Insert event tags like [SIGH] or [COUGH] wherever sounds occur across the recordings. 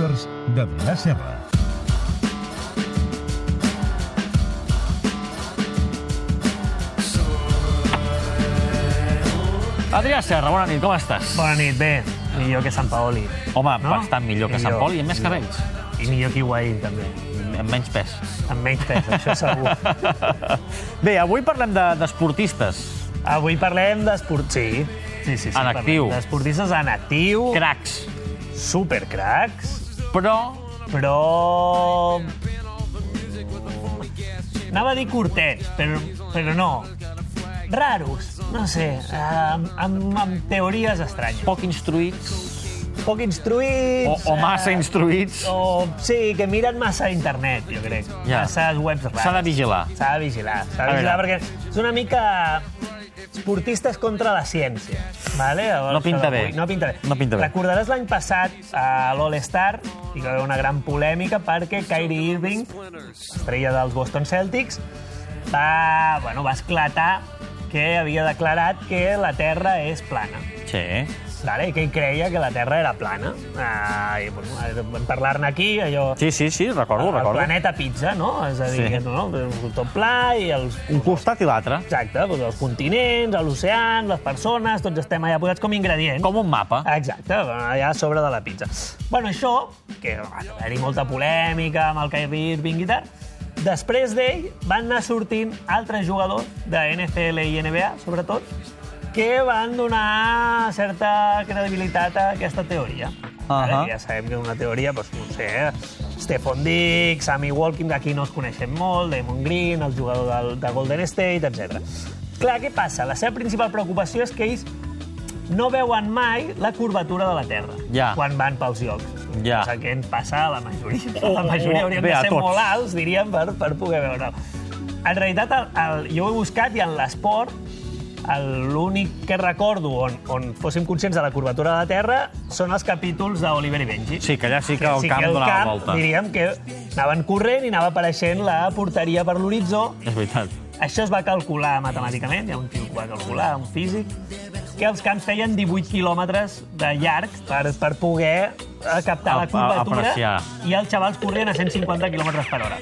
Producers de Vila Serra. Adrià Serra, bona nit, com estàs? Bona nit, bé. Millor que Sant Paoli. Home, No? bastant millor que Sant Millor, Pol i amb més cabells. I millor que Higuaín, també. Amb menys pes. Amb menys pes, això segur. [LAUGHS] Bé, avui parlem de- d'esportistes. Avui parlem d'esport... Sí, sí, sí. sí En actiu. D'esportistes en actiu, Cracs. supercracs, Però però... Anava a dir curtets, però, però no. Raros, no sé, amb, amb, amb teories estranyes. poc instruïts Poc o, instruïts... o massa eh, instruïts. O, sí, que miren massa internet, jo crec. Ja. Massa webs rares. S'ha de vigilar. S'ha de vigilar, s'ha A de vigilar perquè és una mica esportistes contra la ciència. Vale? Llavors, No pinta bé. No pinta bé. No pinta bé. Recordaràs l'any passat a l'All-Star hi va haver una gran polèmica perquè Kyrie Irving, estrella dels Boston Celtics, va, bueno, va esclatar que havia declarat que la Terra és plana. Sí. Vale? Que ell creia que la Terra era plana. Ah, i, bueno, vam parlar-ne aquí, allò... Sí, sí, sí, recordo, el recordo. planeta pizza, no? És a dir, Sí. sí. no? tot pla i els... Un costat i l'altre. Exacte, doncs els continents, l'oceà, les persones, tots estem allà posats com ingredients. Com un mapa. Exacte, allà a sobre de la pizza. Bueno, això, que va haver-hi molta polèmica amb el Kyrie Irving i tal, després d'ell van anar sortint altres jugadors de NFL i NBA, sobretot, que van donar certa credibilitat a aquesta teoria. Ara, Ahà. Ja sabem que és una teoria, doncs, no sé, eh? Stefan Diggs, Sammy Watkins, aquí no els coneixem molt, Damon Green, el jugador del, de Golden State, etc. Clar, què passa? La seva principal preocupació és que ells no veuen mai la curvatura de la Terra Ja. quan van pels llocs. Ja. El que ens passa a la majoria. Oh, la majoria hauríem bé, de ser molt alts, diríem, per, per poder veure-ho. En realitat, el, el, jo ho he buscat i en l'esport l'únic que recordo on, on fóssim conscients de la curvatura de la Terra són els capítols d'Oliver i Benji. Sí, que allà sí que el camp el donava camp, volta. diríem que anaven corrent i anava apareixent la porteria per l'horitzó És veritat. això es va calcular matemàticament, hi ha un tio que va calcular, un físic, que els camps feien 18 quilòmetres de llarg per, per poder captar A- la a- curvatura apreciar. i els xavals corrien a 150 quilòmetres per hora.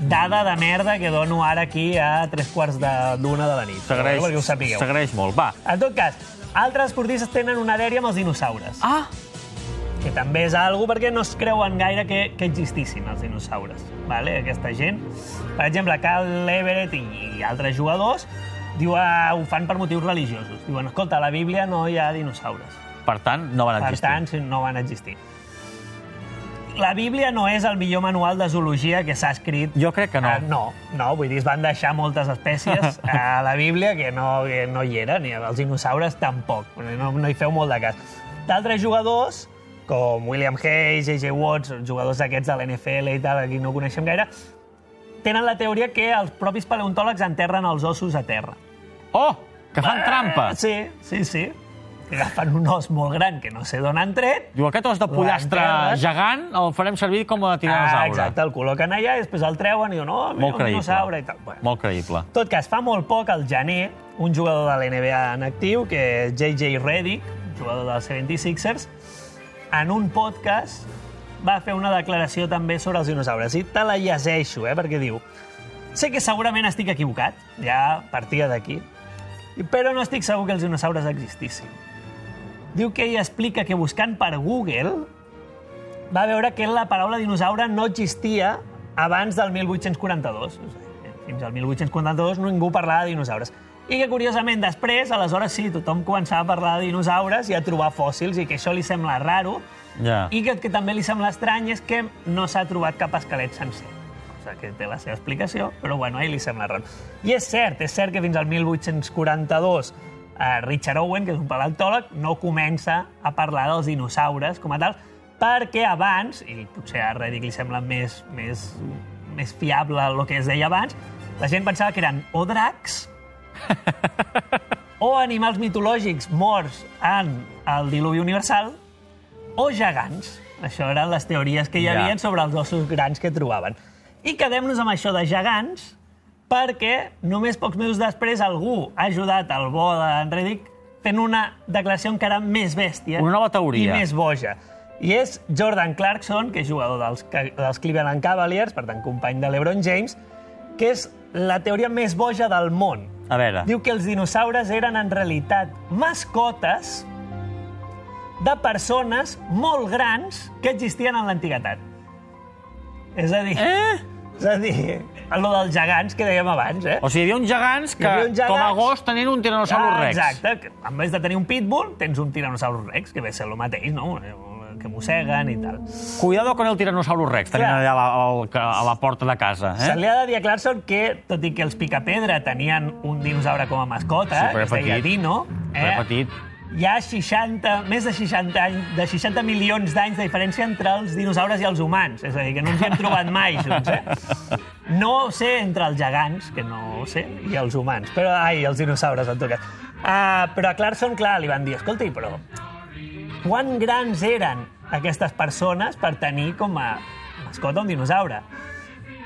Dada de merda que dono ara aquí a tres quarts de- d'una de la nit. S'agraeix molt. Va. En tot cas, altres esportistes tenen una dèria amb els dinosaures, Ah, que també és algo perquè no es creuen gaire que, que existissin els dinosaures. Vale? Aquesta gent, per exemple, Cal Everett i, i altres jugadors, diu, ah, ho fan per motius religiosos. Diuen, escolta, a la Bíblia no hi ha dinosaures. per tant, no van Per existir. tant, sí, no van existir. La Bíblia no és el millor manual de zoologia que s'ha escrit. Jo crec que no. Ah, no, no, vull dir, es van deixar moltes espècies [LAUGHS] a la Bíblia que no, que no hi eren, i els dinosaures tampoc. No, no hi feu molt de cas. D'altres jugadors, com William Hayes, J.J. Watts, jugadors d'aquests de l'NFL i tal, aquí no coneixem gaire, tenen la teoria que els propis paleontòlegs enterren els ossos a terra. Oh, que fan trampa. Eh, Sí, sí, sí. Que agafen un os molt gran que no sé d'on han tret, Diu, aquest os de pollastre gegant el farem servir com a Ah, tiranosaure. exacte, el col·loquen allà i després el treuen i diuen, no, mira, un dinosaure i tal. Bueno. Molt creïble. Tot cas, fa molt poc, al gener, un jugador de l'NBA en actiu, que és J.J. Redick, jugador dels 76ers, en un podcast va fer una declaració també sobre els dinosaures. I te la llegeixo, eh, perquè diu sé que segurament estic equivocat, ja partia d'aquí, però no estic segur que els dinosaures existissin. Diu que ell explica que buscant per Google va veure que la paraula dinosaure no existia abans del 1842. O sigui, Fins al 1842 ningú parlava de dinosaures. I que, curiosament, després, aleshores sí, tothom començava a parlar de dinosaures i a trobar fòssils, i que això li sembla raro. Ja. I que que també li sembla estrany és que no s'ha trobat cap esquelet sencer. O sigui, que té la seva explicació, però bueno, a ell li sembla raro. I és cert, és cert que fins al 1842 eh, Richard Owen, que és un paleontòleg, no comença a parlar dels dinosaures com a tal, perquè abans, i potser a Reddick li sembla més, més, més fiable el que es deia abans, la gent pensava que eren o dracs o animals mitològics morts en el diluvi universal o gegants. Això eren les teories que hi Ja. havia sobre els ossos grans que trobaven. I quedem-nos amb això de gegants perquè només pocs mesos després algú ha ajudat el bo d'en Reddick fent una declaració encara més bèstia Una nova teoria. i més boja. I és Jordan Clarkson, que és jugador dels, dels Cleveland Cavaliers, per tant, company de LeBron James, que és la teoria més boja del món. A veure. Diu que els dinosaures eren en realitat mascotes de persones molt grans que existien en l'antiguitat. És a dir... Eh? És a dir, lo dels gegants que dèiem abans, eh? O sigui, hi havia uns gegants que, uns gegants- com a gos, tenien un tiranosaurus Ah, rex. Exacte, en vez de tenir un pitbull, tens un tiranosaurus rex, que ve a ser el mateix, no? Que mosseguen i tal. Cuidado con el tiranosaurus rex, tenien Clar. allà a la, a la porta de casa. Se Eh? li ha de dir a Clarkson que, tot i que els Picapedra tenien un dinosaure com a mascota, Sí, que es deia. Dino, eh, petit. Hi ha 60, més de 60, anys, de 60 milions d'anys de diferència entre els dinosaures i els humans. És a dir, que no ens hi hem trobat mai junts, eh? No sé entre els gegants, que no sé, i els humans. Però, ai, els dinosaures, en tot cas. Uh, però a Clarkson, clar, li van dir, escolti, però quan grans eren aquestes persones per tenir com a mascota un dinosaure?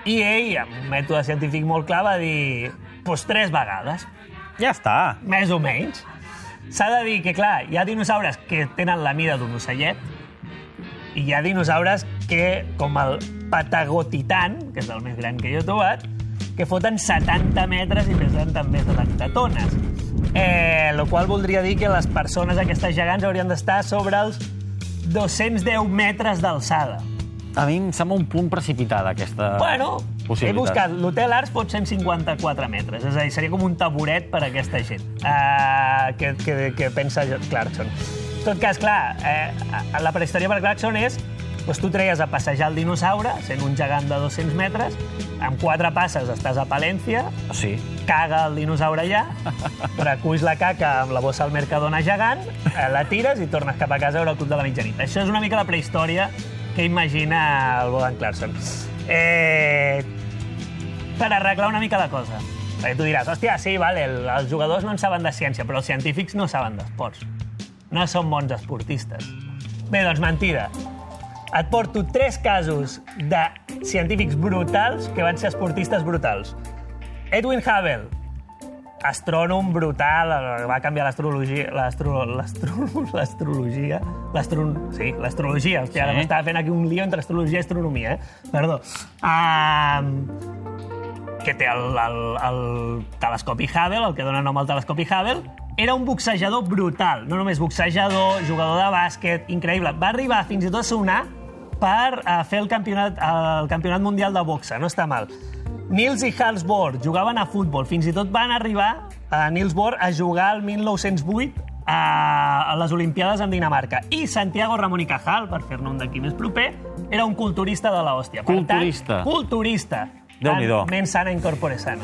I ell, amb un mètode científic molt clar, va dir, doncs tres vegades Ja està. més o menys. S'ha de dir que, clar, hi ha dinosaures que tenen la mida d'un ocellet i hi ha dinosaures que, com el Patagotitan, que és el més gran que jo he trobat, que foten 70 metres i pesen també 70 tones. Eh, lo qual voldria dir que les persones aquestes gegants haurien d'estar sobre els 210 metres d'alçada. A mi em sembla un punt precipitada, aquesta Bueno, he buscat. L'Hotel Ars pot 154 metres. És a dir, seria com un taburet per a aquesta gent uh, que, que, que pensa Clarkson. En tot cas, clar, eh, la prehistòria per Clarkson és doncs tu treies a passejar el dinosaure, sent un gegant de 200 metres, amb quatre passes estàs a Palència, Sí. caga el dinosaure allà, [LAUGHS] reculls la caca amb la bossa al Mercadona gegant, eh, la tires i tornes cap a casa a veure el club de la mitjanit. Això és una mica la prehistòria que imagina el Bodan Clarkson. Eh, per arreglar una mica la cosa. Perquè tu diràs, hòstia, sí, vale, el, els jugadors no en saben de ciència, però els científics no saben d'esports. No són bons esportistes. Bé, doncs mentida. Et porto tres casos de científics brutals que van ser esportistes brutals. Edwin Hubble, astrònom brutal, va canviar l'astrologia... l'astro- l'astro- [LAUGHS] L'astrologia... L'astro... Sí, l'astrologia. Hòstia, Sí. ara m'estava fent aquí un lío entre astrologia i astronomia, eh? Perdó. Um, que té el, el, el telescopi Hubble, el que dona nom al telescopi Hubble, era un boxejador brutal. No només boxejador, jugador de bàsquet, increïble. Va arribar fins i tot a sonar per uh, fer el campionat, el campionat mundial de boxa. No està mal. Niels i Hans Bohr jugaven a futbol. Fins i tot van arribar a Niels Bohr a jugar el 1908 a, a les Olimpiades amb Dinamarca. I Santiago Ramon i Cajal, per fer-ne un d'aquí més proper, era un culturista de l'hòstia. Culturista. Tant, culturista. Déu-n'hi-do. Mens sana incorpore sano.